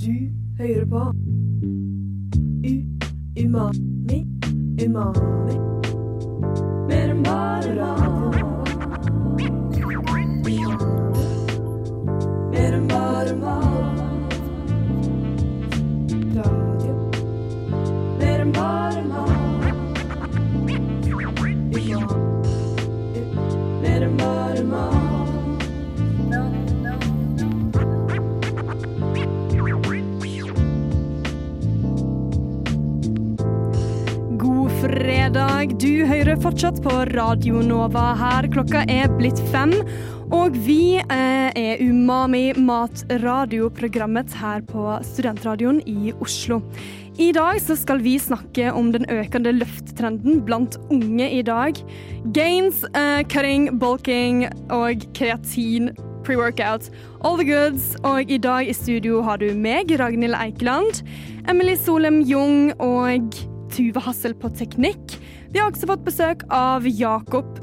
Du hører på. U Umami Umami. Mer enn bare mat fredag. Du hører fortsatt på Radio Nova her. Klokka er blitt fem. Og vi eh, er Umami matradioprogrammet her på Studentradioen i Oslo. I dag så skal vi snakke om den økende løfttrenden blant unge i dag. Gains, eh, cutting, bulking og kreatin pre-workout. All the goods. Og i dag i studio har du meg, Ragnhild Eikeland, Emily Solem Jung og Tuve Hassel på teknikk. Vi har også fått besøk av Jakob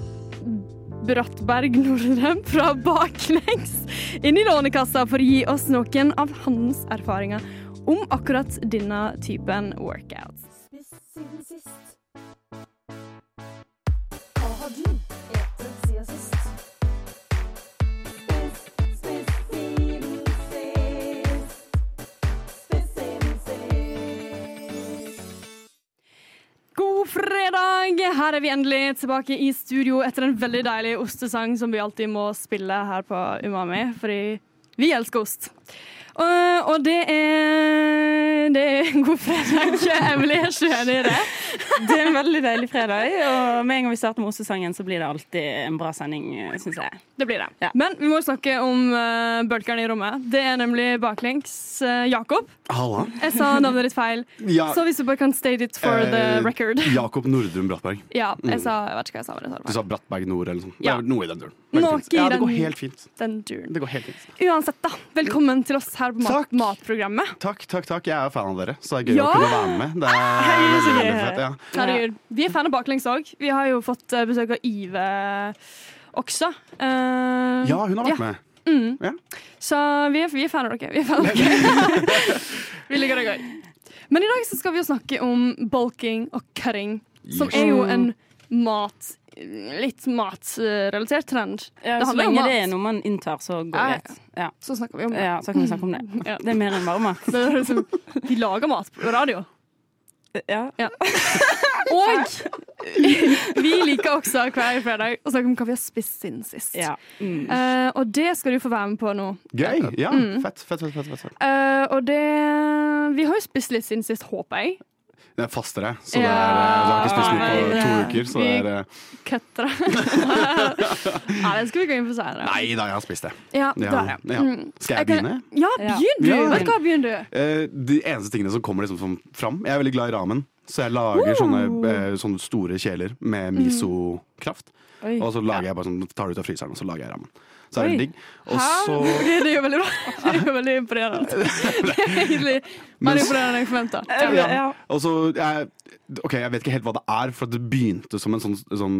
Brattberg Nordrem fra Baklengs inn i Lånekassa for å gi oss noen av hans erfaringer om akkurat denne typen workouts. Fredag! Her er vi endelig tilbake i studio etter en veldig deilig ostesang som vi alltid må spille her på Umami, fordi vi elsker ost. Og, og det er Det er en god fredag. Emily, er ikke enig i det? Det er en veldig deilig fredag, og med en gang vi starter med Osesangen, så blir det alltid en bra sending, syns jeg. Det blir det. Ja. Men vi må snakke om uh, bølgerne i rommet. Det er nemlig baklengs uh, Jakob. Halla. Jeg sa navnet ditt feil, Ja, så hvis du bare kan state it for the eh, record. Jakob Nordrum Brattberg. Ja, jeg Mm. sa, jeg vet ikke hva jeg sa. Men jeg sa Du sa. Brattberg Nord eller noe sånt. Ja. Det noe i den duren. Ja, det går helt fint. Den turen. Det går helt fint. Uansett, da. Velkommen til oss her på mat Takk. Matprogrammet. Takk, takk, takk. Jeg er fan av dere, så det er gøy Ja. å kunne være med. Det er Hei, veldig, veldig fett. Ja. Herregud. Vi er fan av baklengs òg. Vi har jo fått eh, besøk av Ive også. Uh, ja, hun har vært ja. med. Mm. Ja. Så vi er, vi er fan av dere. Vi, er fan av dere. vi liker det gøy. Men i dag så skal vi jo snakke om bulking og cutting, som Yes. er jo en mat Litt matrelatert trend. Ja, så lenge det er noe man inntar, så går Ja, det ja. greit. Ja. Så snakker vi om det. ja, så kan vi snakke om det. Ja. Det er mer enn bare mat. Det er liksom, vi lager mat på radio. Ja. Og vi liker også hver fredag å snakke om hva vi har spist siden sist. Ja. Mm. Uh, og det skal du få være med på nå. Gøy. Ja, Mm. fett, fett, fett, fett, fett. Eh, og det Vi har jo spist litt siden sist, håper jeg. Det er fastere, så det er, Ja. eh, du har ikke spist noe på to det- uker. Så det er eh. Nei, det skal vi gå inn på senere. Nei da, jeg har spist det. Ja, Ja, det. ja. Mm. Skal jeg begynne? Ja, Ja. begynn du! Vet du hva, begynn du. Eh, de eneste tingene som kommer liksom fram Jeg er veldig glad i ramen, så jeg lager sånne, sånne store kjeler med miso-kraft. Og så lager jeg bare sånn, tar det ut av fryseren, og så lager jeg ramen. Så er Oi. det digg. Og Hæ? så Det, er jo veldig bra. Det er jo veldig imponerende. Det er egentlig mer imponerende enn jeg forventa. Ja. Ja. Og så jeg, Ok, jeg vet ikke helt hva det er, for det begynte som en sånn, sånn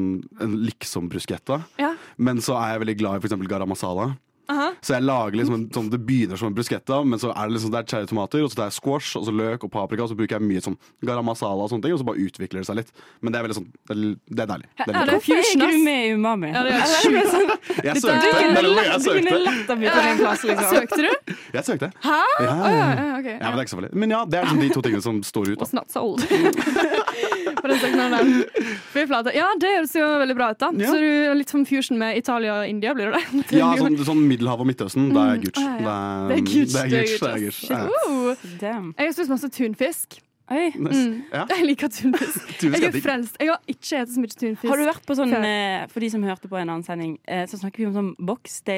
liksom-bruschetta. Ja. Men så er jeg veldig glad i eksempel garam masala. Aha. Så jeg lager liksom en, sånn, Det begynner som en bruschetta, men så er det liksom det er cherrytomater, og så det er squash, og så løk og paprika, og så bruker jeg mye sånn garam masala og sånne ting, og så bare utvikler det seg litt. Men det er veldig sånn Det er, det deilig. Det er det litt er. Er fusion, ass. du med i Umami? Ja, det er sjukt. sånn, Jeg søkte. Det det jeg Du kunne søkte. lett ha bytta din plass, liksom. Søkte du? Jeg søkte. Hæ? Ja, ja, ja. ja. Ja, men det er ikke så farlig. Men ja, det er liksom de to tingene som står ut. Da. snart not sold. På den søknaden der. Ja, det høres jo veldig bra ut, da. Ja. Så du er litt sånn fusion med Italia og India, blir det det? Ja, sånn, sånn Middelhavet og Midtøsten, det er Gucci. Mm. Ja. Det Det er Gucci. Det er Gucci. Det er. Uh, jeg har spist masse tunfisk. Oi. Nice. Mm. Ja. Jeg liker tunfisk. Jeg er frelst. Jeg har ikke spist så mye tunfisk. Har du vært på sånn, Før. eh, for de som hørte på en annen sending, eh, så snakker vi om sånn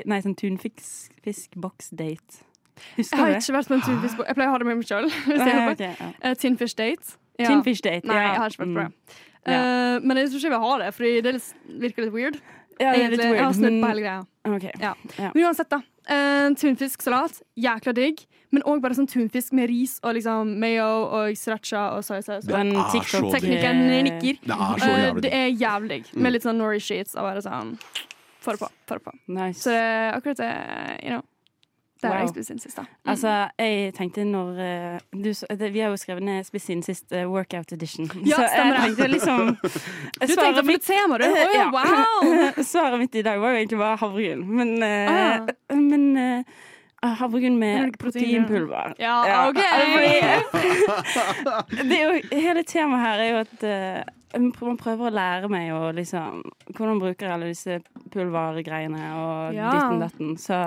Nei, sånn tunfisk-box-date. Jeg Husker har du det? ikke vært på en tunfisk Jeg pleier å ha det med meg sjøl. Okay, ja. Uh, Tinfish date. Ja. Tinfish date. Nei, ja. jeg har ikke vært på det. Mm. Uh, men jeg tror ikke jeg vil ha det, Fordi det er virker litt weird. Ja, det er litt Egentlig. Jeg har snudd på hele greia. Ok. Ja. Ja. Men uansett, da. Uh, tunfisksalat, jækla digg. Men òg bare sånn tunfisk med ris og liksom mayo og sriracha og soyasaus. Det Den TikTok-teknikken nikker. Det er så Uh, jævlig det digg. er jævlig. Mm. Med litt sånn nori sheets og bare sånn Få det på. Få det på. Nice. Så det er akkurat det, you know. Det har jeg Wow. spist siden sist, da. Altså, jeg tenkte når eh, du, det, Vi har jo skrevet ned spist siden sist uh, workout edition. Ja, så stemmer jeg tenkte liksom Du tenkte på et tema, du? Oh, ja, wow! Svaret mitt i dag var jo egentlig bare havregryn. Men, uh, Ah. men uh, havregryn med proteinpulver. Ja, OK! Det er jo, hele temaet her er jo at man prøver å lære meg å liksom Hvordan bruker jeg alle disse pulvergreiene og Ja. ditten datten. Så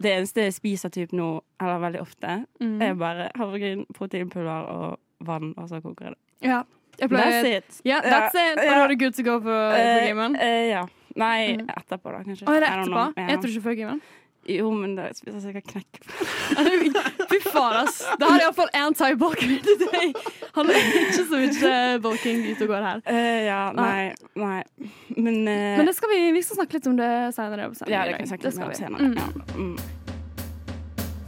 det eneste jeg spiser typ nå, eller veldig ofte, Mm. er bare havregryn, proteinpulver og vann, og så koker jeg det. Ja. Jeg That's it. Yeah, that's it. Og Ja. da er du good to go på, på Eh, gamen? Uh, ja. Nei, Mm. etterpå, da, kanskje. Å, er det etterpå? Ja. Jeg tror ikke før gamen. Jo, men da spiser jeg sikkert knekk. Fy faen, ass. Da har jeg iallfall anti-bulking til deg. Han er ikke så mye bulking ute og går her. Uh, ja, nei, nei. Men, uh, Men det skal vi, vi skal snakke litt om det senere. på Ja, det kan vi snakke litt om senere. Mm. Ja. Mm.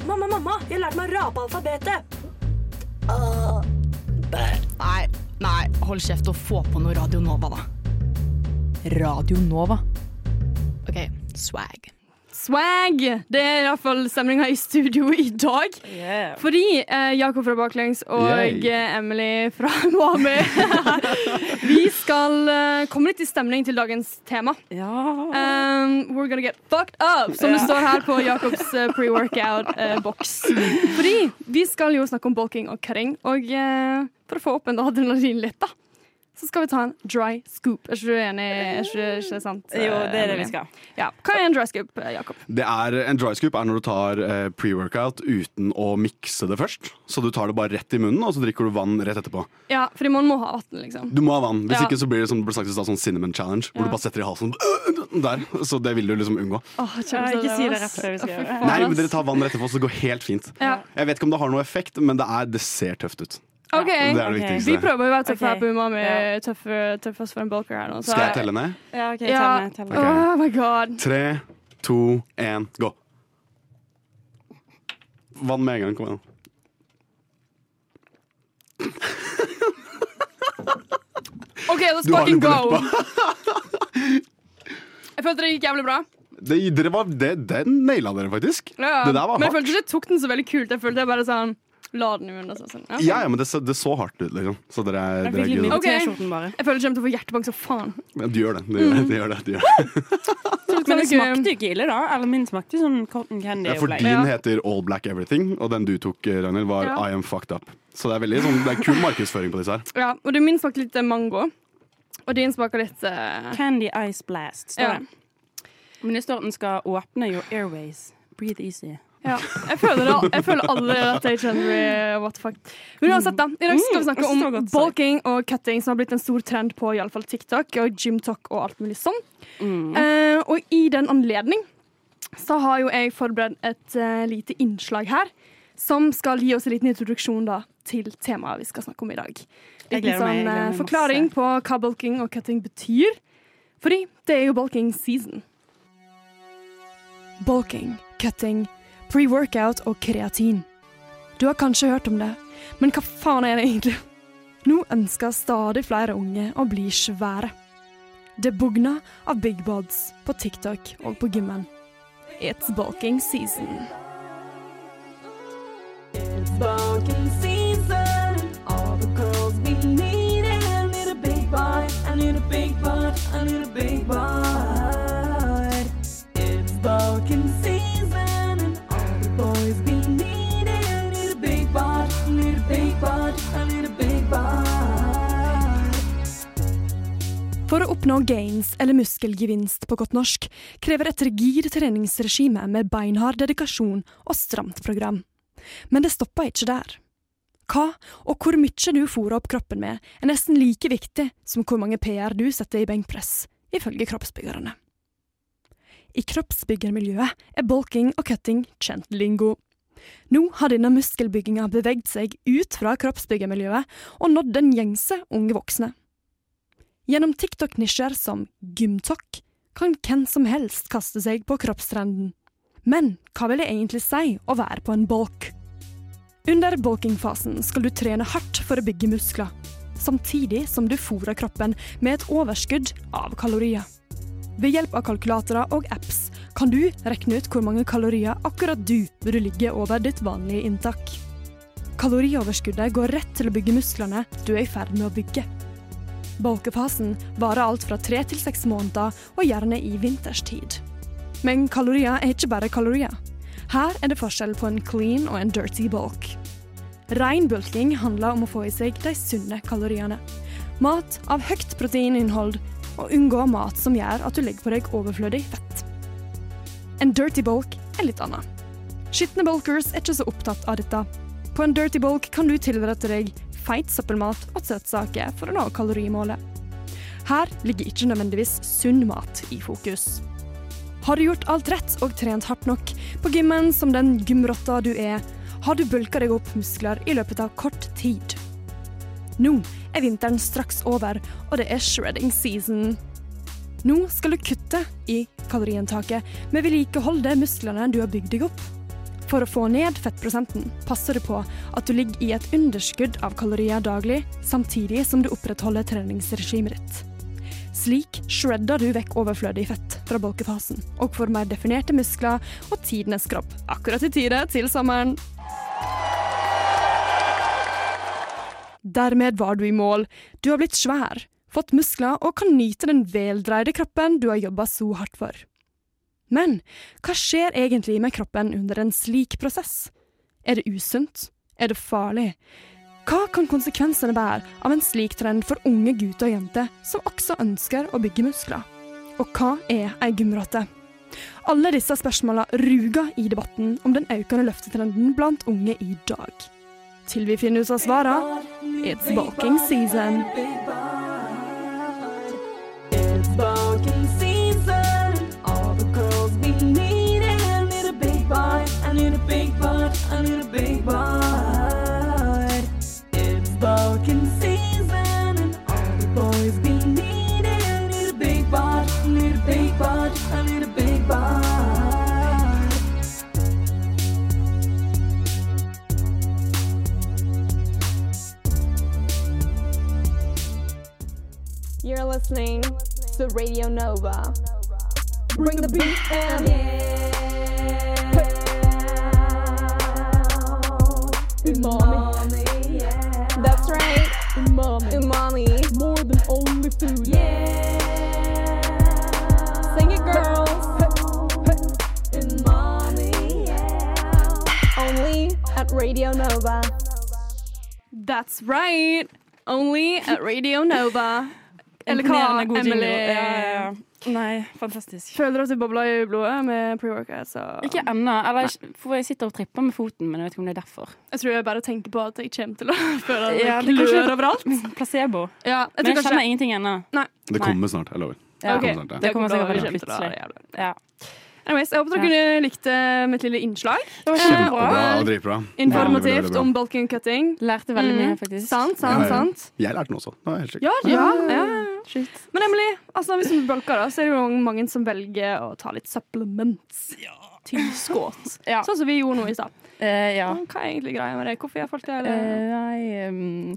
Mamma, mamma, jeg har lært meg å rape alfabetet. Nei, nei, hold kjeft og få på noe Radio Nova, da. Radio Nova. OK, swag. Swag! Det er iallfall stemninga i studio i dag. Yeah. Fordi eh, Jakob fra Baklengs og Yay. eh, Emily fra Mami Vi skal eh, komme litt i stemning til dagens tema. Ja. Um, we're gonna get fucked up, som det står her på Jakobs eh, pre-workout-boks. Fordi vi skal jo snakke om bulking og cutting, og eh, for å få opp en adrenalin litt, da, så skal vi ta en dry scoop. Er ikke du enig? Er ikke, ikke det sant? Jo, det er det vi skal. Ja. Hva er en dry scoop, Jakob? Det er, en dry scoop er når du tar eh, pre-workout uten å mikse det først. Så du tar det bare rett i munnen, og så drikker du vann rett etterpå. Ja, fordi man må ha vann, liksom. Du må ha vann. Hvis Ja. ikke så blir det som det ble sagt i stad, sånn cinnamon challenge, hvor Ja. du bare setter i halsen der. Så det vil du liksom unngå. Åh, kjære, ikke si det rett før vi skal gjøre det. Nei, men dere tar vann rett etterpå, så det går helt fint. Ja. Jeg vet ikke om det har noe effekt, men det, er, det ser tøft ut. OK. Det er det viktigste. Vi prøver å være tøffe her på Umami. Tøffe, Tøffe, for en bulker her nå. så- Skal jeg telle ned? Ja, OK, Ja. tell ned. Tell ned. Okay. Oh my god. Tre, to, én, gå. Vann med en gang. Kom igjen. OK, let's fucking go. Jeg følte det gikk jævlig bra. Det, dere var, det, det naila dere faktisk. Ja, Det der var men jeg hardt. følte ikke jeg tok den så veldig kult. Jeg følte jeg bare sånn La den under. munnen. Sånn. Ja. Ja, ja, men det, så- det så hardt ut, liksom. Så dere, er- Jeg dere er litt mye good. på Ok. T-skjorten, bare. Jeg føler jeg kommer til å få hjertebank som faen. Ja, Du gjør det. Du gjør det, du gjør det, du gjør det. Men det smakte jo ikke ille, da. Eller min smakte sånn cotton Ja, candy. for din Ja. heter All Black Everything, og den du tok, eh, Ragnhild, var Ja. I Am Fucked Up. Så det er veldig sånn, det er kul markedsføring på disse her. Ja, og det min smakte litt eh, mango. Og din smaker litt uh... Candy Ice Blast, står Ja. det. Men det står at den skal åpne your airways. Breathe easy. Ja. Jeg føler, det, jeg føler alle at jeg kjenner what the fuck. Men uansett, da. I dag skal vi snakke Mm, om godt bulking og cutting, som har blitt en stor trend på i alle fall TikTok og gymtalk og alt mulig sånn. Mm. Uh, og i den anledning så har jo jeg forberedt et uh, lite innslag her. Som skal gi oss en liten introduksjon da, til temaet vi skal snakke om i dag. Liten sånn meg forklaring masse. på hva bulking og cutting betyr. Fordi det er jo bulking season. Bulking, cutting, pre-workout og kreatin. Du har kanskje hørt om det, men hva faen er det egentlig? Nå ønsker stadig flere unge å bli svære. Det bugner av big bods på TikTok og på gymmen. It's bulking season. It's bulking season. Oppnå gains eller muskelgevinst på godt norsk krever et rigid treningsregime med beinhard dedikasjon og stramt program. Men det stopper ikke der. Hva og hvor mye du fôrer opp kroppen med, er nesten like viktig som hvor mange PR du setter i benkpress, ifølge kroppsbyggerne. I kroppsbyggermiljøet er bulking og cutting kjent lingo. Nå har denne muskelbygginga beveget seg ut fra kroppsbyggermiljøet og nådd den gjengse unge voksne. Gjennom TikTok-nisjer som Gymtok kan hvem som helst kaste seg på kroppstrenden. Men hva vil det egentlig si å være på en bulk? Under bulkingfasen skal du trene hardt for å bygge muskler, samtidig som du fôrer kroppen med et overskudd av kalorier. Ved hjelp av kalkulatorer og apps kan du regne ut hvor mange kalorier akkurat du burde ligge over ditt vanlige inntak. Kalorioverskuddet går rett til å bygge musklene du er i ferd med å bygge. Bulkefasen varer alt fra tre til seks måneder, og gjerne i vinterstid. Men kalorier er ikke bare kalorier. Her er det forskjell på en clean og en dirty bulk. Rein bulking handler om å få i seg de sunne kaloriene. Mat av høyt proteininnhold, og unngå mat som gjør at du legger på deg overflødig fett. En dirty bulk er litt annet. Skitne bulkers er ikke så opptatt av dette. På en dirty bulk kan du tilrette deg feit søppelmat og søtsaker for å nå kalorimålet. Her ligger ikke nødvendigvis sunn mat i fokus. Har du gjort alt rett og trent hardt nok på gymmen som den gymrotta du er, har du bulka deg opp muskler i løpet av kort tid. Nå er vinteren straks over, og det er shredding season. Nå skal du kutte i kaloriinntaket, men vedlikeholde musklene du har bygd deg opp. For å få ned fettprosenten passer det på at du ligger i et underskudd av kalorier daglig, samtidig som du opprettholder treningsregimet ditt. Slik shredder du vekk overflødig fett fra bolkefasen og får mer definerte muskler og tidenes kropp, akkurat i tide til sommeren. Dermed var du i mål. Du har blitt svær, fått muskler og kan nyte den veldreide kroppen du har jobba så hardt for. Men hva skjer egentlig med kroppen under en slik prosess? Er det usunt? Er det farlig? Hva kan konsekvensene være av en slik trend for unge gutter og jenter som også ønsker å bygge muskler? Og hva er ei gymrotte? Alle disse spørsmåla ruger i debatten om den økende løftetrenden blant unge i dag. Til vi finner ut av svarene, it's bulking season. Big butt. It's bulking season. And all the boys be needing. I need a big. I need a big butt. I need a big butt. You're listening to Radio Nova. Bring the beat in. Umami. That's right. Umami. Umami. More than only food. Yeah. Sing it, girls. Umami. Yeah. Only at Radio Nova. That's right! Only at Radio Nova. Eller hva, Imponerende god jingle. Emily? Ja, ja, ja. Nei, fantastisk. Føler at du bobler i blodet med pre-workout? Så Ikke ennå. Eller for jeg sitter og tripper med foten, men jeg vet ikke om det er derfor. jeg tror jeg bare tenker på at jeg kommer til å føle at Ja, det det er klør overalt. Placebo. Ja, jeg Men jeg jeg kjenner ingenting ennå. Det kommer snart. Jeg lover. Ja. Ok, kommer snart, ja. Det kommer sikkert veldig plutselig. Ja. Anyways, jeg håper dere likte mitt lille innslag. Det var Kjempebra kjempebra. og dritbra. Informativt Veldig, veldig om balkan cutting. Lærte veldig mye, Mhm. faktisk. Sant, sant, Ja, ja. sant. Jeg lærte den også. Det var helt sykt. Ja, ja, ja. Men Emily, altså, hvis du bulker, da, så er det jo mange som velger å ta litt supplements. Tilskudd. Ja. Sånn som vi gjorde nå i stad. Uh, ja. Hva er egentlig greia med det? Hvorfor gjør folk det? Eller? Uh, nei, um,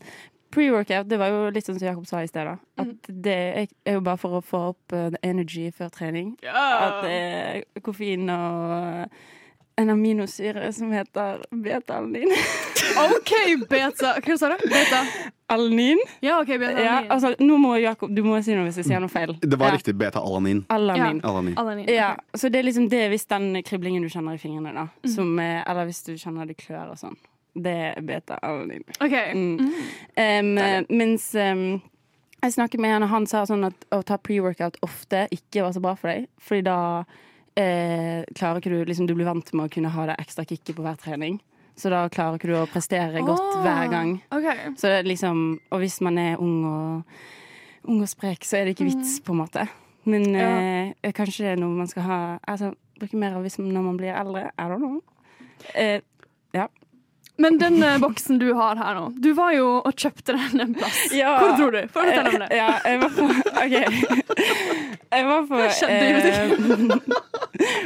Pre-workout, det var jo litt sånn som Jakob sa i sted. da. At det er jo bare for å få opp uh, energy før trening. At det er koffein og en aminosyre som heter beta-alanin. OK, beta. Hva sa du? Beta. Alanin? Ja, OK, beta. Ja, altså, nå må Jakob, du må si noe hvis jeg sier noe feil. Det var ja. riktig beta-alanin. Alanin. Alanin. Alanin. Ja, så det er liksom det hvis den kriblingen du kjenner i fingrene, da. Som er, eller hvis du kjenner det klør og sånn. Det er beta-alanin. OK. Mm. Um, mens um, jeg snakket med han, og han sa sånn at å ta pre-workout ofte ikke var så bra for deg. Fordi da eh, klarer ikke du liksom, Du blir vant med å kunne ha det ekstra kicket på hver trening. Så da klarer ikke du å prestere godt Ah. hver gang. OK. Så det er liksom, og hvis man er ung og, ung og sprek, så er det ikke vits, på en måte. Men eh, kanskje det er noe man skal ha Altså, bruke mer av hvis, når man blir eldre. I don't know. Eh, ja. Men den eh, boksen du har her nå, du var jo og kjøpte den en plass. Ja. Hvor dro du? Få fortelle om det. Ja, jeg var på OK. Jeg var på eh,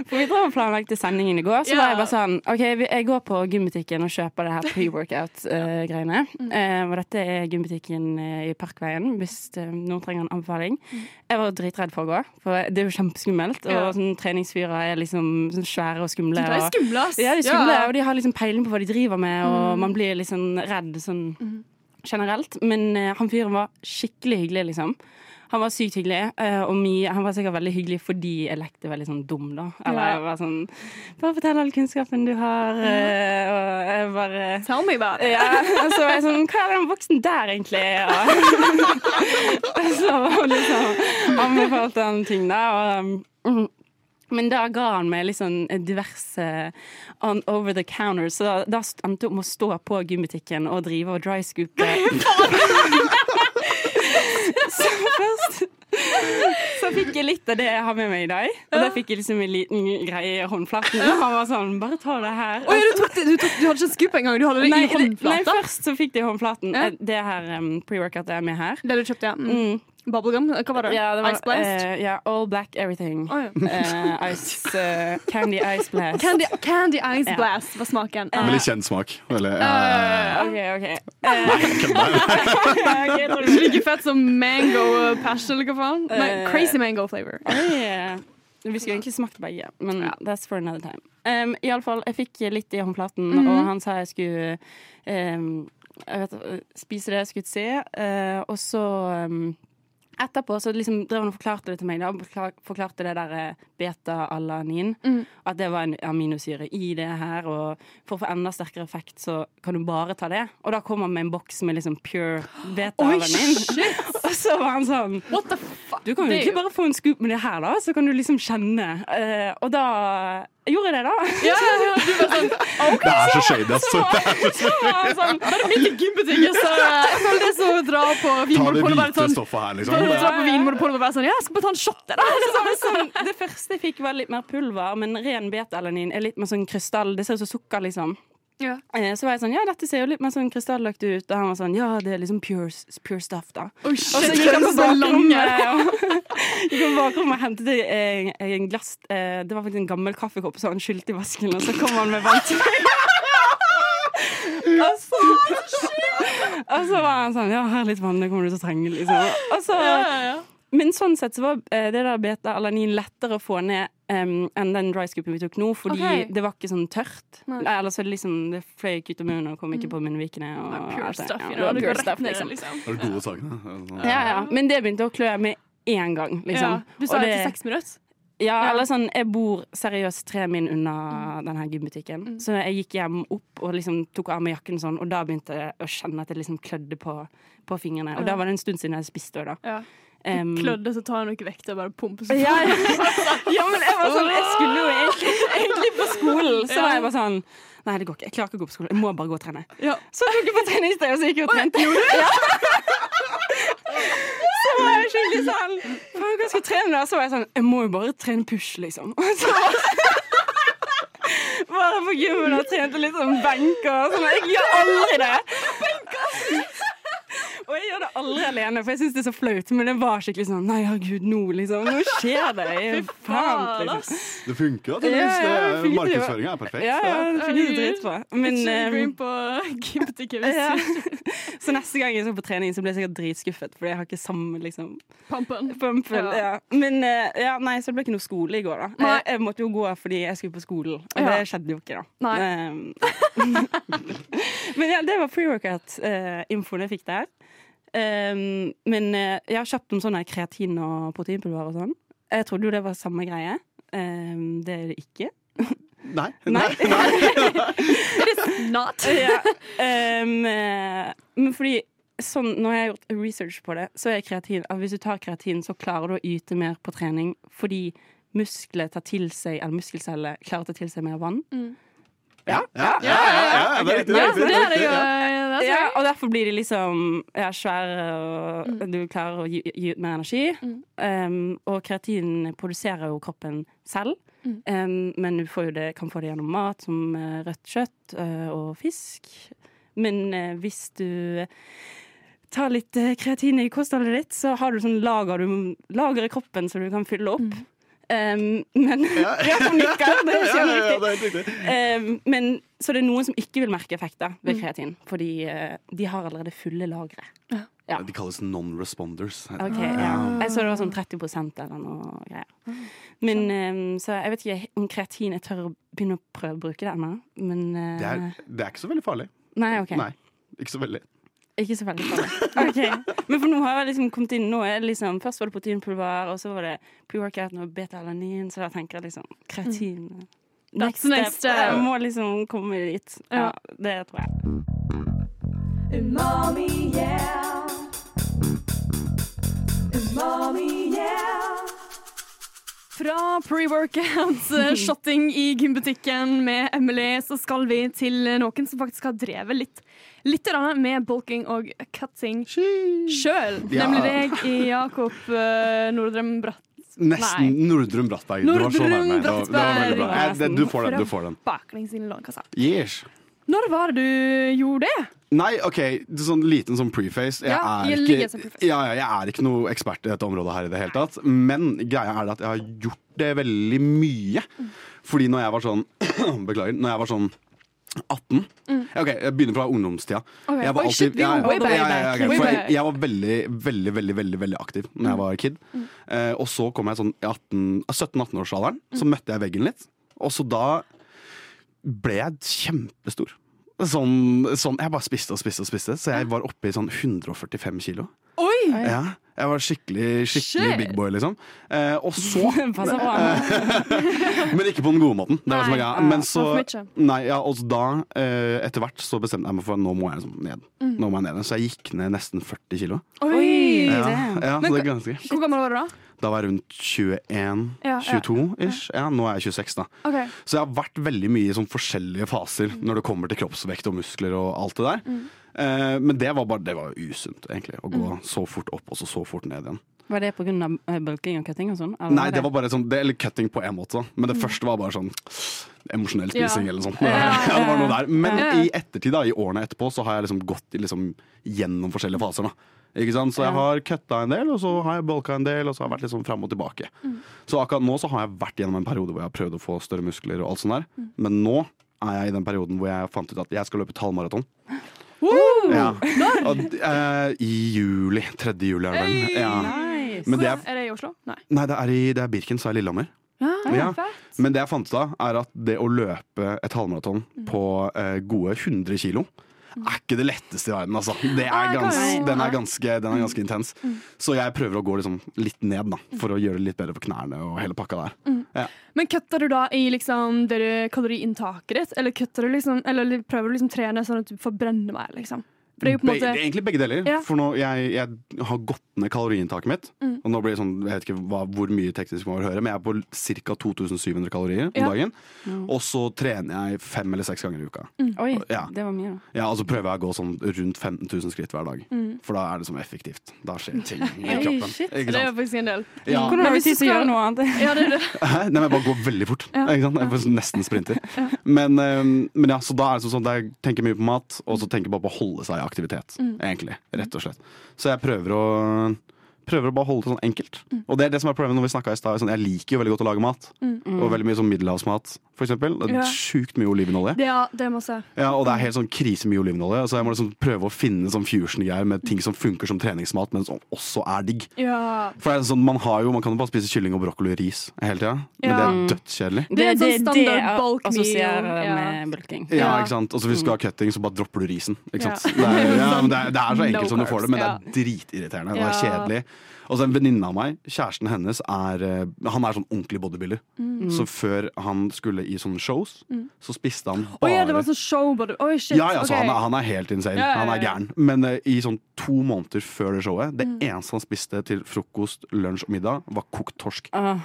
For vi drev og planlagte sendingen i går, så Ja. var jeg bare sånn OK, jeg går på gymbutikken og kjøper det her pre-workout-greiene. Eh, og dette er gymbutikken i Parkveien, hvis noen trenger en anbefaling. Jeg var dritredd for å gå, for det er jo kjempeskummelt. Og sånn treningsfyrer er liksom sånn svære og skumle. De er skumle, ass. Ja, de er skumle, og de har liksom peiling på hva de driver med, og man blir litt sånn redd sånn generelt. Men eh, han fyren var skikkelig hyggelig, liksom. Han var sykt hyggelig, eh, og mye, han var sikkert veldig hyggelig fordi jeg lekte veldig sånn dum, da. Eller jeg var sånn Bare fortell all kunnskapen du har, eh, og jeg bare Tell me about it. ja, så var jeg sånn Hva er den voksen der, egentlig? Og så var han liksom anbefalte han ting der. Og, mm, men da ga han meg litt sånn diverse on over the counter, så da, da endte jeg om å stå på gymbutikken og drive og dry scoope. så først så fikk jeg litt av det jeg har med meg i dag. Og da fikk jeg liksom en liten greie i håndflaten. Og han var sånn Bare ta det her. Oi, du, tok du, tok, du hadde ikke en scoop engang, du hadde det Nei, i håndflata? nei, først så fikk de håndflaten. Ja. Eh, Det her um, pre-workout er med her. Det du kjøpte, ja. Mm. Mm. Bubblegum? Hva var det? Ja, det var, Ice Blast? Uh, ja, all black everything. Oh, ja. uh, ice, uh, candy ice blast. Candy, candy Ice Ja. Blast var smaken. Veldig kjent smak. Eller. OK, OK. Ikke like fett som mango uh, passion, eller hva faen? Eh. crazy mango flavor. Eh, Vi skulle egentlig smakt begge, men that's for another time. Um, i alle fall, jeg fikk litt i håndflaten, -hmm. og han sa jeg skulle um, jeg vet, spise det jeg skulle se. uh, og så um, etterpå så liksom drev han og forklarte det til meg. Da, forklarte det der eh, beta-alanin. Mm. At det var en aminosyre i det her. Og for å få enda sterkere effekt, så kan du bare ta det. Og da kom han med en boks med liksom pure beta-alanin. og så var han sånn What the fuck? du kan jo egentlig bare få en scoop med det her, da, så kan du liksom kjenne. Uh, og da gjorde jeg det, da. Ja, ja, ja, du var sånn Det er så shady, altså. Så var han sånn, Bare midt i gymbutikken, så jeg føler det så å dra på Ta det Vinmonopolet og bare hvite sånn stoffet her, liksom. det dra på Vinmonopolet og bare sånn Ja, jeg skal bare ta en shot, jeg, da. så var det, sånn, det første jeg fikk, var litt mer pulver, men ren beta-alanin er litt mer sånn krystall. Det ser ut som sukker, liksom. Ja. Så var jeg sånn, ja, dette ser jo litt mer sånn krystallagt ut. Og han var sånn, ja, det er liksom pure, pure stuff, da. Oi, Og så gikk han på bakrommet og, og hentet en, en glass eh, Det var faktisk en gammel kaffekopp, så han skylte i vasken, og så kom han med vann til meg. Og så, og så var han sånn Ja, her er litt vann, det kommer du til å trenge, liksom. Og så, Ja, ja, ja. Men sånn sett så var eh, det der beta-alanin lettere å få ned um, enn den dry scoopen vi tok nå, fordi okay. det var ikke sånn tørt. Nei. Eller så liksom, det fløy ikke ut av munnen og kom ikke på munnvikene. Og, Pure alt det. stuff, Ja, you det know. var pure stuff, liksom. liksom. Det gode sakene. Ja, ja. Men det begynte å klø med én gang, liksom. Ja. Du sa Og det til seks minutter. Ja, eller sånn, jeg bor seriøst tre min unna denne gymbutikken. gymbutikken. Så jeg gikk hjem opp og liksom tok av meg jakken sånn, og da begynte jeg å kjenne at det liksom klødde på, på fingrene. Og Ja. da var det en stund siden jeg spiste òg, da. Ja. Em, Klødde, så tar han noe vekt og bare pumper seg ja, ja. ja, men jeg var sånn Jeg skulle jo egentlig, egentlig på skolen. Så var jeg bare sånn Nei, det går ikke. Jeg klarer ikke å gå på skolen. Jeg må bare gå og trene. Ja. Så tok jeg på treningsstedet, og så gikk jeg og trente. Ja. Så var jeg skikkelig sånn Faen, hva skal jeg trene da? Så var jeg sånn Jeg må jo bare trene push, liksom. Så Bare på gymmen og trente litt sånn benker og sånn. Jeg gjør aldri det. Og jeg gjør det aldri alene, for jeg syns det er så flaut. Men det var skikkelig sånn Nei, herregud, nå liksom. Nå skjer det. Faen, liksom. Det funker, da. Ja, ja. Markedsføringa er perfekt. Ja, ja, det funker dritbra. Men inn på ja. Så neste gang jeg skal på trening, så blir jeg sikkert dritskuffet, fordi jeg har ikke samme liksom pumpen. Pumpen Ja. Ja. Men uh, ja, nei, så det ble ikke noe skole i går, da. Nei. Jeg, måtte jo gå fordi jeg skulle på skolen, og Ja. det skjedde jo ikke, da. Nei. Um, men ja, det var pre-workout-infoen jeg fikk der. Ehm, men eh, jeg har kjøpt om sånne kreatin og proteinpulver og sånn. Jeg trodde jo det var samme greie. Um, det er det ikke. Nei. Nei. Not. ja. um, eh, men fordi sånn, når jeg har gjort research på det, så er kreatin at hvis du tar kreatin, så klarer du å yte mer på trening fordi muskler tar til seg, eller muskelceller klarer å ta til seg mer vann. Ja, ja, ja, ja, ja, det er riktig. Ja, det er det er riktig, jo. Ja. er Ja, og derfor blir de liksom ja, svære, og du klarer å gi, gi ut mer energi. Um, og kreatin produserer jo kroppen selv, um, men du det, kan få det gjennom mat som eh, rødt kjøtt uh, og fisk. Men uh, hvis du tar litt kreatin i kostholdet ditt, så har du sånn lager, du, lager i kroppen så du kan fylle opp. Um, men ja, ja, nikker, det er Ja, ja, ja, det er helt riktig. Um, men, så det er noen som ikke vil merke effekter Mm. ved kreatin, fordi uh, de har allerede fulle lagre. Ja. De kalles non-responders. Okay. Ok, ja. Jeg så det var sånn 30% eller noe greier. Men, um, så jeg vet ikke om kreatin Jeg tør å begynne å prøve å bruke det ennå. Men eh, Det, er, det er ikke så veldig farlig. Nei, OK. Nei, ikke så veldig. Ikke så veldig farlig. Okay. Men for nå har jeg liksom kommet inn Nå er det liksom, Først var det proteinpulver, og så var det pre-workout og beta-alanin, så da tenker jeg liksom kreatin That's next step. Jeg må liksom komme dit. Ja, det tror jeg. Umami, yeah. Umami, yeah. Fra pre-workouts, eh, shotting i gymbutikken med Emily, så skal vi til noen som faktisk har drevet litt, litt med bulking og cutting sjøl. Ja. Nemlig deg Jakob uh, Nordrem Bratt. Nesten Nordrum Brattberg. Du var så Nordrum nærme. Det var, det var veldig bra. Brattberg. Eh, Du får den. du får den Baklengs inn i Lånekassa. Yes. Når var det du gjorde det? Nei, OK, sånn liten sånn preface. Jeg, Ja, er jeg ikke, preface. ja, ja, jeg er ikke noe ekspert i dette området her i det hele tatt. Men greia er at jeg har gjort det veldig mye. Fordi når jeg var sånn Beklager. Når jeg var sånn 18 Mm. OK, jeg begynner fra ungdomstida. Okay. Jeg var Oi, shit, jeg, for jeg, jeg var veldig, veldig, veldig veldig, veldig aktiv Når jeg var kid. Eh, og så kom jeg sånn i 18 17-18-årsalderen, så møtte jeg veggen litt. Og så da ble jeg kjempestor. Sånn, sånn, jeg bare spiste og spiste og spiste, så jeg var oppe i sånn 145 kilo. Oi! Ja, jeg var skikkelig, skikkelig Shit. big boy, liksom. Eh, og så Men ikke på den gode måten. Det var nei, som var greia. Men så, nei, ja, og da, eh, etter hvert, så bestemte jeg meg for at nå må jeg liksom ned. Mm. Nå må jeg ned. Så jeg gikk ned nesten 40 kilo. Oi! Ja, ja, så det er ganske Hvor gammel var du da? Da var jeg rundt 21, Ja, ja. 22-ish. Ja, nå er jeg 26, da. Okay. Så jeg har vært veldig mye i sånn forskjellige faser når det kommer til kroppsvekt og muskler og alt det der. Mm. Eh, men det var bare det var usunt, egentlig. Å gå så fort opp og så så fort ned igjen. Var det pga. bulking og cutting og sånn? Nei, det var bare sånn det, Eller cutting på en måte, da. Men det første var bare sånn emosjonell spising Ja. eller noe sånt. Ja, Ja, det var noe der. Men i ettertid, da, i årene etterpå, så har jeg liksom gått liksom gjennom forskjellige faser. da ikke sant? Så jeg har cutta en del, og så har jeg bulka en del, og så har jeg vært sånn fram og tilbake. Mm. Så akkurat nå så har jeg vært gjennom en periode hvor jeg har prøvd å få større muskler og alt sånt der. Mm. Men nå er jeg i den perioden hvor jeg fant ut at jeg skal løpe tallmaraton halvmaraton. Ja. Og, eh, I juli. 3. juli er det vel. Ja. Nice. Men det er, Er det i Oslo? Nei. nei, det er, i, det er Birken, så er Lillehammer. Ja, Ja. Men det jeg fant ut av, er at det å løpe et halvmaraton Mm. på eh, gode 100 kilo er ikke det letteste i verden, altså. Det er gans, den, er ganske, den er ganske intens. Så jeg prøver å gå liksom litt ned, da, for å gjøre det litt bedre for knærne og hele pakka der. Men kutter du da i liksom kaloriinntaket ditt, eller liksom Eller prøver du liksom trene sånn at du får brenne mer, liksom? For det er jo på en Be, måte egentlig begge deler. Ja. For nå, jeg, jeg har gått ned kaloriinntaket mitt. Mm. Og nå blir det sånn, Jeg vet ikke hva, hvor mye teknisk man vil høre, men jeg er på ca. 2700 kalorier om Ja. dagen. Og så trener jeg fem eller seks ganger i uka. Oi, Ja. det var mye, da. Ja, og så prøver jeg å gå sånn rundt 15 000 skritt hver dag. Mm. For da er det sånn effektivt. Da skjer ting i Oi, kroppen. shit. Det er faktisk en del. Ja. Hvordan har du tid til å gjøre noe annet? Ja, det er det. Nei, men jeg bare går veldig fort. Ja. Ikke sant? Jeg er nesten sprinter. Men, eh, men ja, så da er det sånn at jeg tenker mye på mat, og så tenker jeg bare på å holde seg i aktivitet. Mm. Egentlig, rett og slett. Så jeg prøver å Prøver å bare holde det sånn enkelt. Og det er det som er problemet når vi snakka i stad. Sånn, jeg liker jo veldig godt å lage mat. Og veldig mye sånn middelhavsmat, for eksempel. Det er Ja. sjukt mye olivenolje. Ja, det må jeg se. Ja, og det er helt sånn krisemye olivenolje. Så jeg må liksom prøve å finne sånn fusion-greier med ting som funker som treningsmat, men som også er digg. Ja. For det er sånn, man, har jo, man kan jo bare spise kylling og brokkoli og ris hele tida, men Ja. det er dødskjedelig. Det er en sånn standard det bulk meal, assosierer ja. med bulking. Ja, ikke sant? Og så hvis du skal ha cutting, så bare dropper du risen. Ikke sant? Ja. Det, er, ja, men det, er, det er så enkelt No som du får det, men det er dritirriterende. Det er kjedelig. Og så En venninne av meg, kjæresten hennes, er eh, Han er sånn ordentlig bodybuilder. Mm. Så før han skulle i sånne shows, så spiste han bare bare ja, det var sånn show oh, shit. Ja, ja, så ok. han, er, han er helt insane. Ja, ja, Han er gæren. Men uh, i sånn to måneder før det showet, det Mm. eneste han spiste til frokost, lunsj og middag, var kokt torsk. Åh,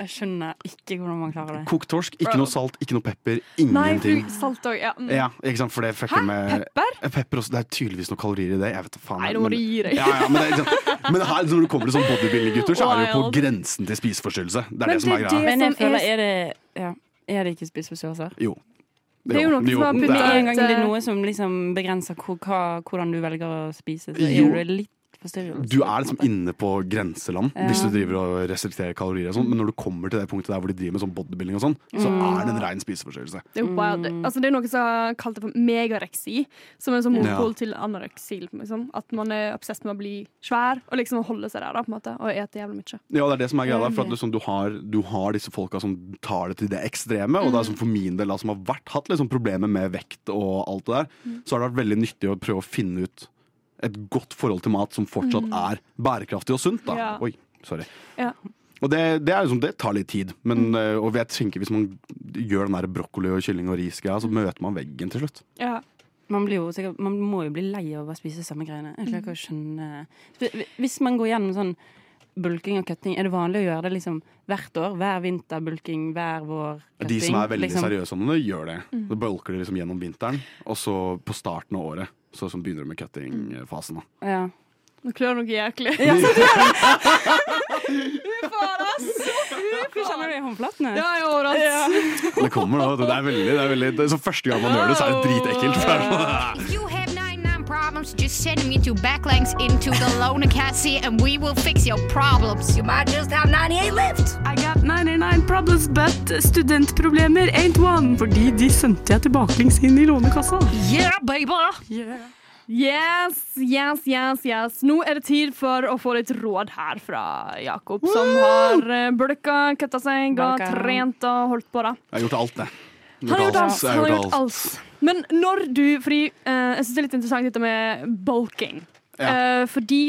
jeg skjønner ikke hvordan man klarer det. Kokt torsk, ikke noe salt, ikke noe pepper, Nei, salt også, Ja. mm. Ja, ikke sant, for det fucker Hæ? med Pepper? Eh, Pepper også, Det er tydeligvis noen kalorier i det. Jeg vet faen. Nei, nå må du gi deg. Ja, ja, men, det liksom, men her, når du kommer til sånn bodybuilding-gutter, så er det jo på grensen til spiseforstyrrelse. Det er Men det som er greia. det- Men jeg er- føler, er det ja, Er det ikke spiseforstyrrelser? Jo. Det er jo noe som Med er- en gang det er noe som liksom begrenser hvor, hva, hvordan du velger å spise, så Jo. er det litt. Du er liksom inne på grenseland Ja. hvis du driver og restrikterer kalorier og sånt, men når du kommer til det punktet der hvor de driver med sånn bodybuilding og sånn, så Mm. er det en rein spiseforstyrrelse. Det er, wild. Altså, det er noe som har kalt det for megareksi, som er en sånn Ja. til anoreksi. Liksom. At man er obsess med å bli svær og liksom holde seg der da, på en måte, og ete jævlig mye. Ja, det er det som er greia. For at liksom, du, har, du har disse folka som tar det til det ekstreme. Og det er som for min del, da, som har vært, hatt liksom problemer med vekt og alt det der, så har det vært veldig nyttig å prøve å finne ut et godt forhold til mat som fortsatt er bærekraftig og sunt. Da. Ja. Oi, sorry. Ja. Og det, det, er liksom, det tar litt tid. Men, mm. og jeg tenker hvis man gjør den der brokkoli og kylling og risgreia, så møter man veggen til slutt. Ja. Man, blir jo man må jo bli lei av å spise samme greiene. Jeg klarer ikke å skjønne Hvis man går gjennom sånn bulking og cutting, er det vanlig å gjøre det liksom hvert år? Hver vinter bulking, hver vår cutting? De som er veldig liksom? seriøse om det, gjør det. Da bulker de liksom gjennom vinteren, og så på starten av året så som begynner de med cutting-fasen. Ja. Nå klør det noe jæklig. Kjenner du i håndflatene? Ja, jeg er overalt. Det kommer nå. Det er veldig, det er veldig det er så Første gang man gjør det, så er det dritekkelt. problems, just send me to backlinks into the loaner cassie and we will fix your problems. You might just have 98 left. I got 99 problems, but studentproblemer ain't one. Fordi de sendte jeg tilbakelengs inn i Lånekassa. Yeah, baby. Yes, yes, yes, yes. Nå er det tid for å få litt råd her fra Jakob, som har uh, bulka, kutta seg og trent og holdt på. da Jeg har gjort alt, det. Han har gjort alt. Men når du Fordi eh, jeg syns det er litt interessant dette med bulking. Eh, fordi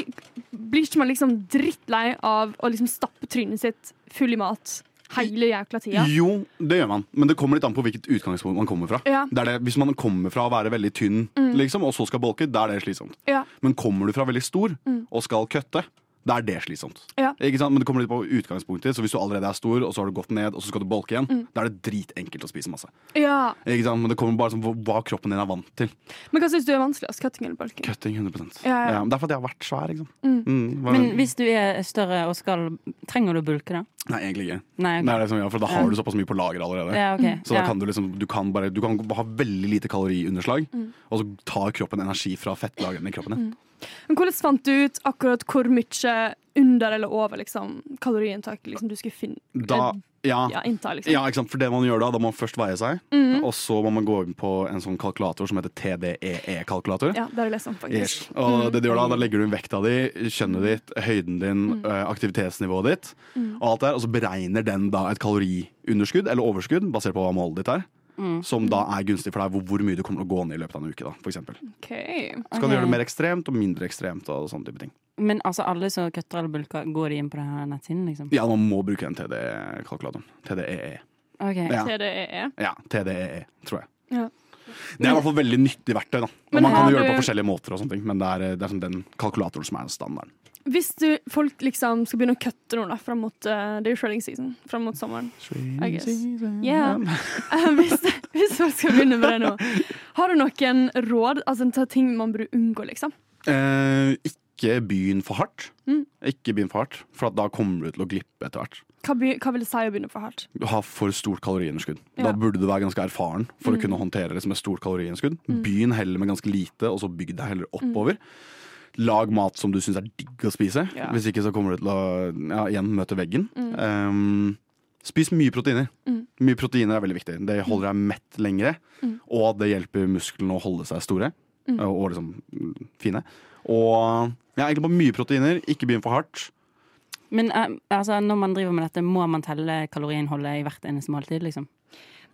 blir ikke man liksom drittlei av å liksom stappe trynet sitt full i mat hele jækla tida? Jo, det gjør man, men det kommer litt an på hvilket utgangspunkt man kommer fra. Ja. Det det, hvis man kommer fra å være veldig tynn, liksom, og så skal bolke, da er det slitsomt. Ja. Men kommer du fra veldig stor og skal kutte, da er det slitsomt. Ja. Ikke sant? Men det kommer litt på utgangspunktet. Så hvis du allerede er stor, og så har du gått ned, og så skal du bolke igjen, da er det dritenkelt å spise masse. ja. Ikke sant? Men det kommer bare som hva- kroppen din er vant til. Men hva syns du er vanskeligst? Cutting eller bulking? Cutting 100 Ja, ja. men Det er fordi jeg har vært svær. Ikke sant? Mm, hva- Men hvis du er større og skal Trenger du å bulke, da? Nei, egentlig ikke. Nei, okay. Det det som, ja, for da har du såpass mye på lager allerede. Ja, ok. Så da Ja. kan du liksom Du kan, bare, du kan ha veldig lite kaloriunderslag, og så tar kroppen energi fra fettlagene i kroppen din. Men hvordan fant du ut akkurat hvor mye under eller over liksom, kaloriinntak liksom, du skulle finne, Da, ja, ja, innta? Liksom. ja, ikke sant? For det man gjør da, da må man først veie seg, og så må man gå inn på en sånn kalkulator som heter TDEE-kalkulator. Ja, det har jeg lest om, faktisk. Yes. Og det du gjør da, da legger du inn vekta di, kjønnet ditt, høyden din, eh, aktivitetsnivået ditt, og alt der, og så beregner den da et kaloriunderskudd eller overskudd, basert på hva målet ditt er. Som da er gunstig for deg, hvor, hvor mye du kommer til å gå ned i løpet av en uke. da, for eksempel. okay. Så kan du gjøre det mer ekstremt og mindre ekstremt. og sånne type ting. Men altså alle som kutter eller bulker, går de inn på denne nettsiden, liksom? Ja, man må bruke den TDE-kalkulatoren. TDEE. Okay. Ja. TDEE. ja, TDEE, tror jeg. Ja. Det er i hvert fall veldig nyttig verktøy. da. Og man kan jo gjøre det på forskjellige måter, og sånne ting, men det er, det er sånn den kalkulatoren som er standarden. Hvis du, folk liksom skal begynne å kutte noe da, fram mot uh, Det er jo shredding season. Fram mot sommeren. I guess. Yeah. Eh, hvis, hvis folk skal begynne med det nå, har du noen råd altså, til ting man burde unngå, liksom? Uh, ikke begynn for hardt. Mm. Ikke begynn for hardt, for at da kommer du til å glippe etter hvert. Hva, by, hva vil det si å begynne for hardt? Du har for stort kaloriunderskudd. Ja. Da burde du være ganske erfaren for Mm. å kunne håndtere det som et stort kaloriunderskudd. Begynn heller med ganske lite, og så bygg deg heller oppover. Lag mat som du syns er digg å spise. Ja. Hvis ikke så kommer du til å ja, igjen møte veggen. Um, spis mye proteiner. Mm. Mye proteiner er veldig viktig. Det holder deg mett lengre, og det hjelper musklene å holde seg store Mm. og, og liksom mm, fine. Og ja, egentlig bare mye proteiner. Ikke begynn for hardt. Men eh, altså, når man driver med dette, må man telle kaloriinnholdet i hvert eneste måltid, liksom?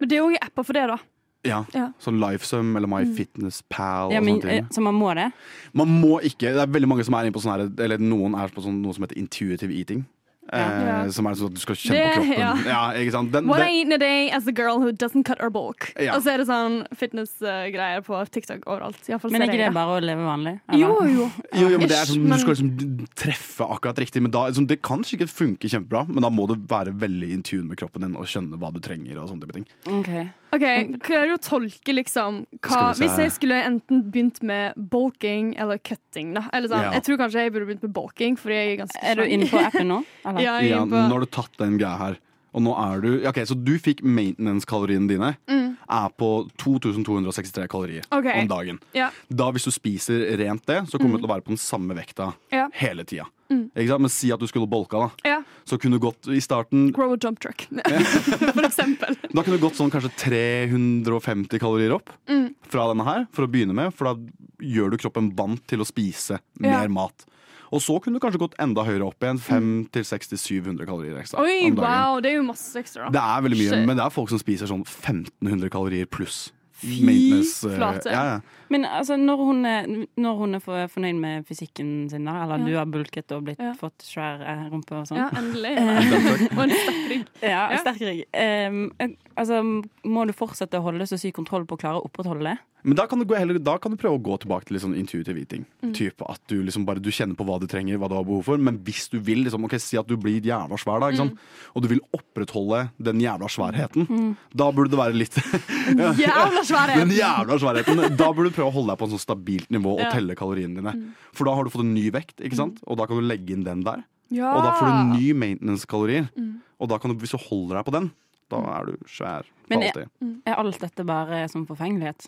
Men det er òg apper for det, da. Ja, Ja. Sånn Lifesum eller MyFitnessPal Ja, og sånne ting. eh, så man må det? Man må ikke, det er veldig mange som er inne på sånn her Eller noen er på sånn, noe som heter intuitive eating. Eh, Ja. Som er sånn at du skal kjenne Det- på kroppen. ja. Ja, ikke sant? Den, What I eat in a day as a girl who doesn't cut her bulk. Ja. Og så er det sånn fitness-greier på TikTok overalt. I hvert fall Men er ikke det bare å leve vanlig? eller? Jo, jo. jo, jo, men det er sånn, Du skal liksom treffe akkurat riktig. Men da, liksom, det kan sikkert funke kjempebra, men da må du være veldig in tune med kroppen din og skjønne hva du trenger. og sånne type ting. Ok. OK, klarer du å tolke liksom hva. Hvis jeg skulle enten begynt med bulking eller cutting, da. Eller sånn, Ja. Jeg tror kanskje jeg burde begynt med bulking, fordi jeg er ganske Er du inne på appen nå? Eller? Ja, Ja, på nå har du tatt den greia her. Og nå er du Ok, Så du fikk maintenance-kaloriene dine. Mm. er på 2263 kalorier okay. om dagen. Ja. Da Hvis du spiser rent det, så kommer du til å være på den samme vekta Ja. hele tida. Mm. Men si at du skulle bolka, da. Ja. Så kunne du gått i starten Grow a jump truck, for eksempel. Da kunne du gått sånn kanskje 350 kalorier opp Mm. fra denne her, for å begynne med. For da gjør du kroppen vant til å spise Ja. mer mat. Og så kunne du kanskje gått enda høyere opp igjen. 500-700 kalorier ekstra Oi, wow, det er jo masse ekstra. Det er veldig mye, Shit. men det er folk som spiser sånn 1500 kalorier pluss. Fy maintenance, eh, flate. Ja, ja. Men altså, når hun er, når hun er fornøyd med fysikken sin, da, eller Ja. du har bulket og blitt, Ja. fått svær eh, rumpe og sånn Ja, endelig. Og en sterk rygg. Ja, Ja. sterk rygg. Um, altså, må du fortsette å holde så syk kontroll på å klare å opprettholde det? Men da kan, du gå heller, da kan du prøve å gå tilbake til litt sånn intuitive eating. Mm. Type at du liksom bare du kjenner på hva du trenger, hva du har behov for. Men hvis du vil liksom, okay, si at du blir jævla svær, da, sant? og du vil opprettholde den jævla sværheten, Mm. da burde det være litt Jævla sværheten! Den jævla sværheten. Da burde du prøve å holde deg på en sånn stabilt nivå og Ja. telle kaloriene dine. Mm. For da har du fått en ny vekt, sant? og da kan du legge inn den der. Ja. Og da får du ny maintenance-kalorier. Mm. Og da kan du, hvis du holder deg på den, da er du svær Men er, er alt dette bare som forfengelighet?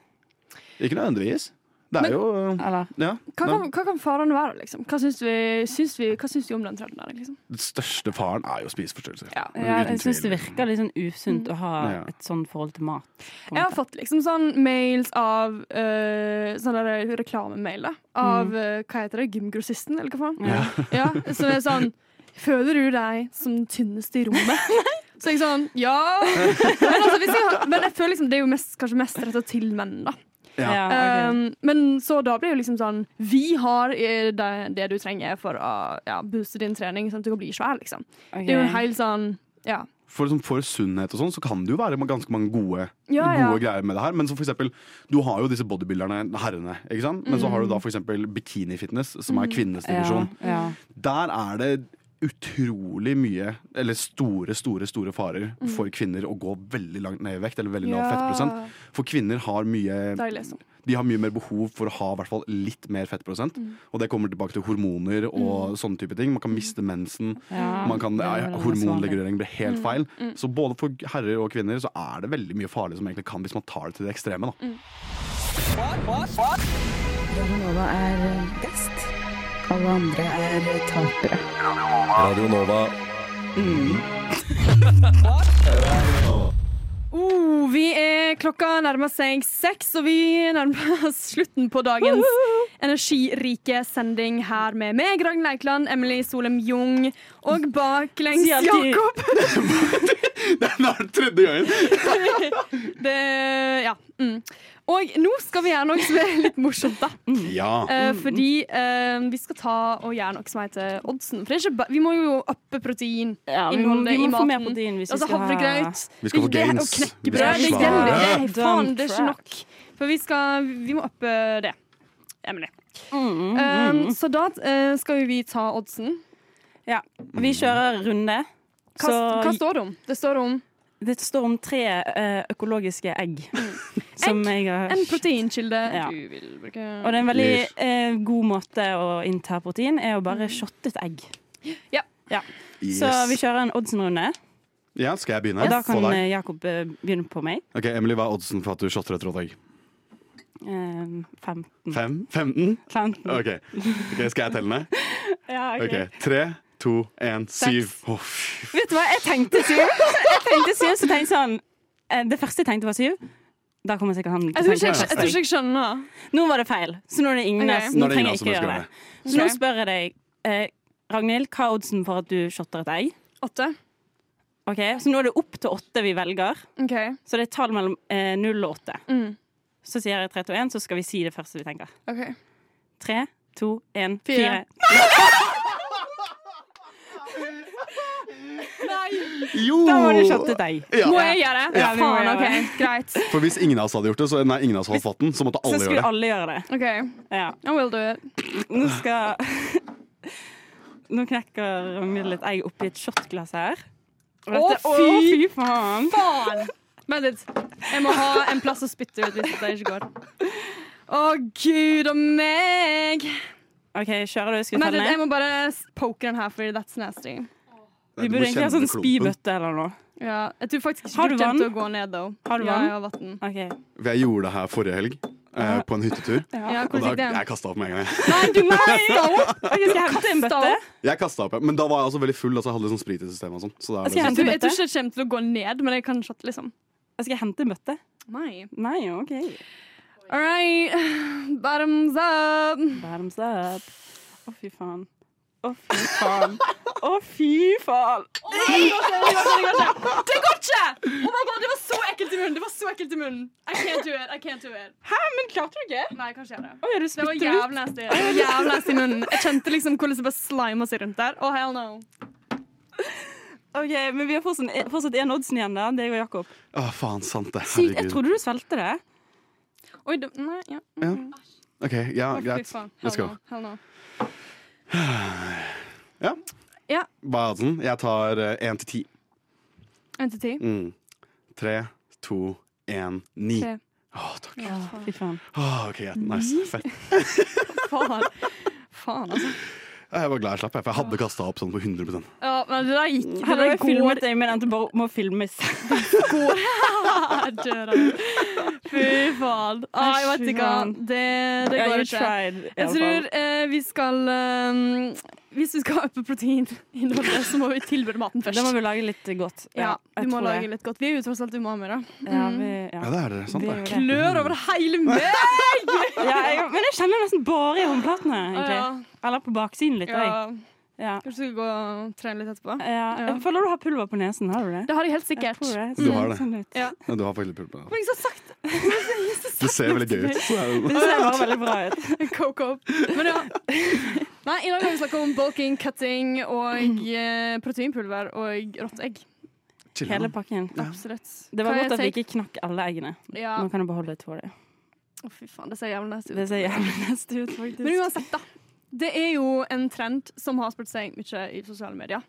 Ikke nødvendigvis. Det Men- er jo Eller? ja, Hva kan, hva kan farene være, liksom? Hva syns vi, syns vi, hva syns vi om den trenden der, liksom? Den største faren er jo spiseforstyrrelser. Ja. Ja, jeg syns det virker litt sånn usunt å ha Ja. et sånt forhold til mat. Jeg har fått liksom sånn mails av øh, Sånn reklamemail av Mm. eh, Hva heter det? Gymgrossisten, eller hva faen? Ja. Ja, som er sånn Føler du deg som den tynneste i rommet? Så jeg sånn Ja. Men, altså, hvis jeg, men jeg føler liksom det er jo mest, kanskje mest retta til menn, da. Ja. Um, men så da blir det jo liksom sånn Vi har eh, det, det du trenger for å ja, booste din trening, sånn at du kan bli svær, liksom. Okay. Det er jo en helt sånn Ja. For, liksom, for sunnhet og sånn, så kan det jo være ganske mange gode, Ja, ja. gode greier med det her. Men så for eksempel, du har jo disse bodybuilderne, herrene, ikke sant? Men så har du da for eksempel bikini-fitness, som er kvinnenes divisjon. Ja, ja. Der er det utrolig mye, eller store, store store farer for kvinner å gå veldig langt ned i vekt, eller veldig lav Ja. fettprosent. For kvinner har mye de har mye mer behov for å ha hvert fall litt mer fettprosent. Og det kommer tilbake til hormoner og sånne type ting. Man kan miste mensen. Ja, Man kan, ja, hormonregulering blir helt feil. Så både for herrer og kvinner så er det veldig mye farlig som egentlig kan hvis man tar det til det ekstreme. Da. Nova er best. Alle andre er tapere. Radio Nova. Oh, vi er Klokka nærmer seg seks, og vi nærmer oss slutten på dagens energirike sending her med meg, Ragnhild Eikland, Emily Solem Jung og baklengs Jakob. Den er den tredje gangen! Det, ja. Mm. Og nå skal vi gjøre noe som er litt morsomt, da. Ja. Eh, fordi eh, vi skal ta og gjøre noe som heter oddsen. For det er ikke ba vi må jo uppe protein. Ja, vi må, vi i må få mer protein hvis vi Altså skal ha havregrøt. Vi skal få Det- gains. Og knekkebrød. Det gjelder. Det faen, det er ikke nok. For vi, skal, vi må uppe det. Emily. Mm, Um, mm. så da uh, skal vi ta oddsen. Ja. Vi kjører runde. Hva, hva står det om? Det står om det står om tre eh, økologiske egg. Som jeg har en proteinkilde Ja. du vil bruke. Og det er en veldig eh, god måte å innta protein, er å bare shotte et egg. Ja. Yes. Så vi kjører en oddsen-runde. Ja, skal jeg begynne? Og da kan deg. eh, Jakob eh, begynne på meg. Ok, Emily, hva er oddsen for at du shotter et rått egg? Eh, 15. Fem? 15? 15. OK, Ok, skal jeg telle ned? Ja, ok. Ok, Tre, to, én, syv. Fy Vet du hva, jeg tenkte syv. Jeg tenkte syv, så tenkte sånn eh, Det første jeg tenkte var syv. Da kommer sikkert han Jeg tror ikke jeg, jeg, tror ikke jeg skjønner. Nå var det feil, så nå er det ingen okay. Nå er trenger jeg ikke gjøre det. Så nå spør jeg deg, eh, Ragnhild, hva er oddsen for at du shotter et egg? Åtte. Ok, Så nå er det opp til åtte vi velger. Okay. Så det er et tall mellom eh, null og åtte. Mm. Så sier jeg tre, to, én, så skal vi si det første vi tenker. ok. Tre, to, én, Fire. fire. Jo! Da må du shot til deg. Ja. Må jeg gjøre det? Ja, Faen, OK. Greit. For hvis ingen av oss hadde gjort det, så nei, ingen av oss hadde fått den, så måtte alle så gjøre det. alle gjøre det. OK. Ja. I will do it. Nå skal Nå knekker Ragnhild et egg oppi et shotglass her. Å, fy! Å, fy faen! Faen! Vent litt. Jeg må ha en plass å spytte ut hvis det ikke går. Å, gud og meg! OK, kjører du? Skal vi telle litt, jeg må bare poke den her, fordi that's nasty. Vi burde egentlig ha sånn spybøtte eller noe. Ja, jeg tror faktisk ikke Har du vann? å gå ned, da. Har du ja, vann? jeg har vann. Ok. Jeg gjorde det her forrige helg, eh, på en hyttetur. Ja, Og da jeg kasta opp med en gang. Nei, du nei! skal jeg hente en bøtte? Jeg kastet opp. Men da var jeg altså veldig full, altså jeg hadde litt sånn sprit i systemet. og sånn Så jeg Jeg tror, sånn. jeg tror ikke jeg kommer til å gå ned, men jeg kan shotte, liksom. Skal jeg hente en bøtte? Nei. Nei, OK. All right. Bottoms up. Bottoms up. Å, fy faen. Å, fy faen. Å, fy faen. Det går ikke! Oh my god, Det var så ekkelt i munnen! Det var så ekkelt i munnen I can't do it. I can't do it. Hæ, men klarte du ikke? Nei, kanskje jeg gjør det. Oi, Det var jævlig nasty. Jævlig nasty i munnen. Jeg kjente liksom hvordan det bare slima seg rundt der. Oh, hell no. OK, men vi har fortsatt, én en oddsen igjen, da. Det og Jakob. Å, faen, sant det. Herregud. Jeg trodde du svelgte det. Oi, det, nei, ja. Ja. OK, ja, greit. faen. go. Hell no. Hell no. Ja. Ja. Oddsen? Jeg tar én til ti. Én til ti. Mm. Tre, to, én, ni. Tre. Å, takk. Ja, fy faen. Åh, OK, greit. Nice. Fett. Faen. Faen, altså. Jeg var glad jeg slapp, for jeg hadde kasta opp sånn på 100% Ja, men det der gikk det Hadde jeg filmet deg, men endte bare må filmes. går. Fy faen. Ah, jeg vet ikke. Det, det går ikke. Jeg tror eh, vi skal eh, Hvis vi skal oppe proteininnholdet, så må vi tilberede maten først. Da må vi lage litt godt. ja, jeg vi må lage litt godt. Vi er jo tross alt umami, da. Ja, Mm. vi, Ja, ja. det er det. Sant, det. Klør over hele meg! Ja, jeg, men jeg kjenner nesten bare i håndflatene, egentlig. Eller på baksiden litt. Ja. Ja. Ja. Kanskje du skal gå og trene litt etterpå? Ja. Ja. Jeg føler du har pulver på nesen. Har du det? Det har jeg helt sikkert. Jeg. Du har det. Sånn. Ja. Ja, du har faktisk pulver. Men jeg har sagt det. Det ser veldig gøy ut. Det- ser bare veldig bra ut. Coco. Men ja. Nei, I dag har vi snakka om bulking, cutting og eh, proteinpulver og rått egg. Hele pakken. Absolutt. Det var er godt at vi ikke knakk alle eggene. Ja. Nå kan du beholde to av dem. Å, fy faen, det ser jævlig nasty ut. Det ser jævlig neste ut, faktisk. Men uansett, da. Det er jo en trend som har spurt seg mye i sosiale medier.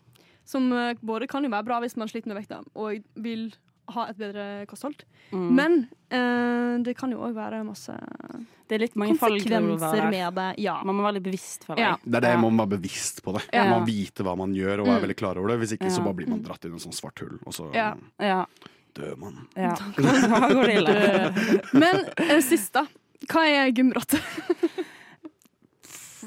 Som eh, både kan jo være bra hvis man sliter med vekta og vil ha et bedre kosthold. Mm. Men eh, det kan jo òg være masse det er litt mange konsekvenser med det. Ja. Man må være litt bevisst for det. Ja. Det er det, man må være bevisst på det. Ja. Man må vite hva man gjør og være Mm. veldig klar over det. Hvis ikke så bare blir man dratt inn i en sånn svart hull, og så Ja. Ja. dør man. ja. Da går det ille. Men eh, sist, da. Hva er gymrotte?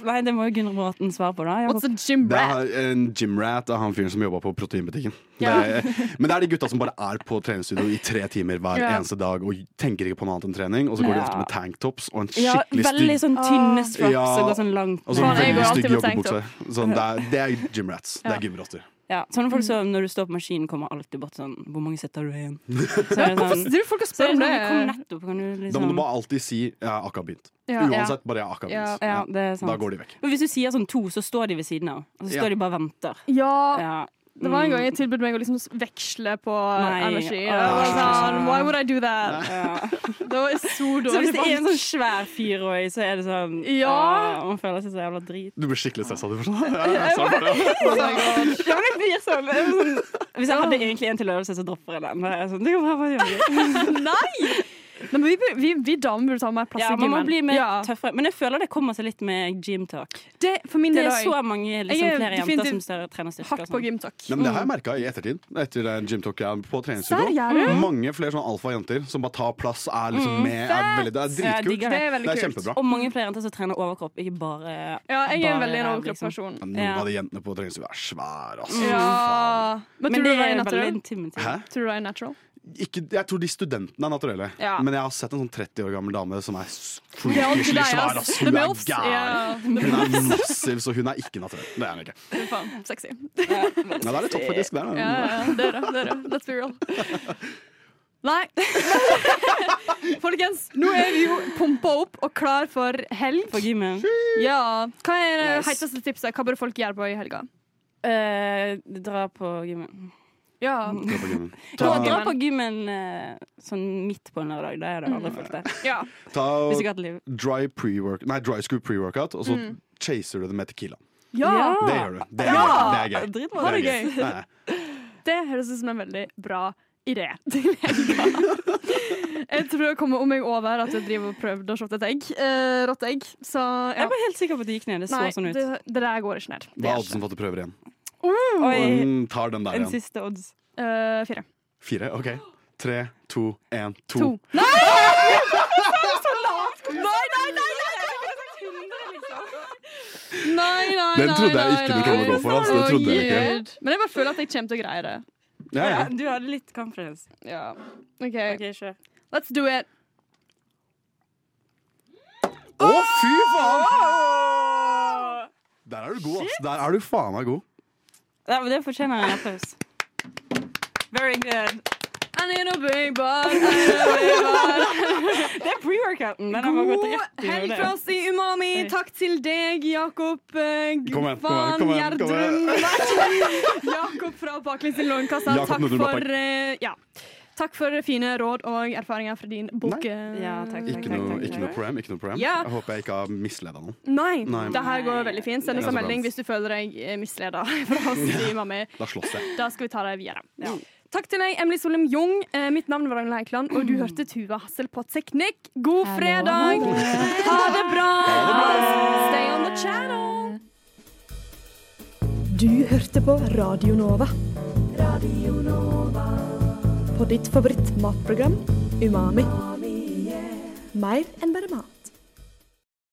Nei, det må jo Gunnar Bråten svare på, da. What's a gym Det rat? er en gymrat av han fyren som jobba på proteinbutikken. Ja. Det er, men det er de gutta som bare er på treningsstudio i tre timer hver Ja. eneste dag og tenker ikke på noe annet enn trening. Og så går de ofte med tanktops og en Ja, veldig sånn tynne straps Ja. og går sånn langt. og så går veldig stygge stygg joggebukse. Sånn, det, er, det er gymrats. Det er gymrotter. Ja, sånne folk Mm. som når du står på maskinen, kommer alltid bort sånn Hvor mange setter du igjen? Så er det sånn, sitter folk spør om det det? sånn, nettopp, kan du Da må liksom du bare alltid si 'jeg har akkurat begynt'. Ja. Uansett, bare 'jeg har akkurat begynt'. Ja, det er sant. Da går de vekk. Og hvis du sier sånn to, så står de ved siden av. Og så står Ja. de bare og venter. Ja, Ja. Det var en Mm. gang jeg tilbød meg å liksom veksle på Nei, energi. Oh. Jeg sånn, Why would I do that? Ja. Det var så dårlig. Så hvis det er en sånn svær fyr òg, så er det sånn Ja. Å, Man føler seg så jævla drit. Du blir skikkelig stressa. Du sånn, ja, men blir sånn, er sånn Hvis jeg hadde egentlig en til øvelse, så dropper jeg den. Er jeg sånn, det går bra, bare gjør det. Nei! Nei, men vi, vi, vi damer burde ta mer plass Ja, i man må bli mer Ja. tøffere. Men jeg føler det kommer seg litt med gymtalk. Det, for min Det del er også. så mange liksom, er flere jenter som større, trener styrke. Hardt på sånn. gymtalk. Nei, men det har jeg merka i ettertid. Etter den gymtalken på treningsstudio. Du? Mange flere sånn alfajenter som bare tar plass, er liksom Mm. med. Er veldig, det er dritkult. Det er Det er kjempebra. Og mange flere jenter som trener overkropp, ikke bare Ja, jeg er en veldig en liksom. overkroppsperson. Ja, Noen Ja. av de jentene på treningsstudio er svære, altså. Ja. Men, Men tror det du det er veldig. Tror du det er natural? Ikke, jeg tror de studentene er naturelle. Ja. Men jeg har sett en sånn 30 år gammel dame som er freakishly svær. ass. Hun er gæren. Hun er massiv, så hun er ikke naturell. Det er hun ikke. Faen, sexy. Nei, det er litt topp, faktisk. Det er, Ja, ja, ja. Det er det. det, er det. Let's be real. Nei. Folkens, nå er vi jo pumpa opp og klar for helg. For gymmen. Ja. Hva er det heiteste tipset? Hva bør folk gjøre på i helga? Uh, dra på gymmen. Ja. Dra på gymmen. Ta, dra på gymmen eh, sånn midt på en lørdag. Det har jeg aldri følt det. ja. ta Hvis ikke liv. dry, pre-work, nei, dry scoop pre-workout, og så Mm. chaser du det med tequila. Ja. Det gjør du. Det er, Ja. gøy. det er gøy. Dritbra. Det gøy. Nei, nei. Det høres ut som en veldig bra idé til helga. Jeg tror jeg kommer om meg over at jeg driver og prøvde å slå et egg. Eh, rått egg. Så ja. Jeg var helt sikker på at det gikk ned. Det så Nei, sånn ut. det, det der går ikke ned. Det Hva er er oddsen for at du prøver igjen? Oi, Hun tar den der en igjen. siste odds. Eh, fire. Fire? OK. Tre, to, én, to. To. Nei! Så lavt! Nei, nei, nei! Nei, nei, Den trodde jeg ikke du kom til å gå for, altså. Det trodde jeg ikke. Men jeg bare føler at jeg kommer til å greie det. Ja, ja. Du hadde litt confidence. Ja. OK. OK, kjør. Let's do it. Å, fy faen! Der er du god, ass. Der er du faen meg god. Ja, men det fortjener en applaus. Very good. I need a big butt. Det er pre-workouten. God helg fra oss i Umami. Takk til deg, Jakob eh, Van kom Gjerdrum. Jakob fra Baklengs i Lånekassa. Takk for, eh, ja. Takk for fine råd og erfaringer fra din bok. eh, Ja, takk, takk, Ikke noe, ikke noe problem. Ikke noe problem. Ja. Jeg håper jeg ikke har misleda noen. Nei, Nei. det her går veldig fint. Send oss en melding hvis du føler deg eh, misleda fra oss i Umami. Da slåss jeg. Da skal vi ta deg videre. Takk til deg, Emily Solheim Jung. Eh, mitt navn var Ragnhild Eikeland, og du hørte Tuva Hassel på teknikk. God fredag! Ha det bra! Stay on the channel! Du hørte på Radio Nova. Radio Nova på ditt favorittmatprogram Umami. Mer enn bare mat.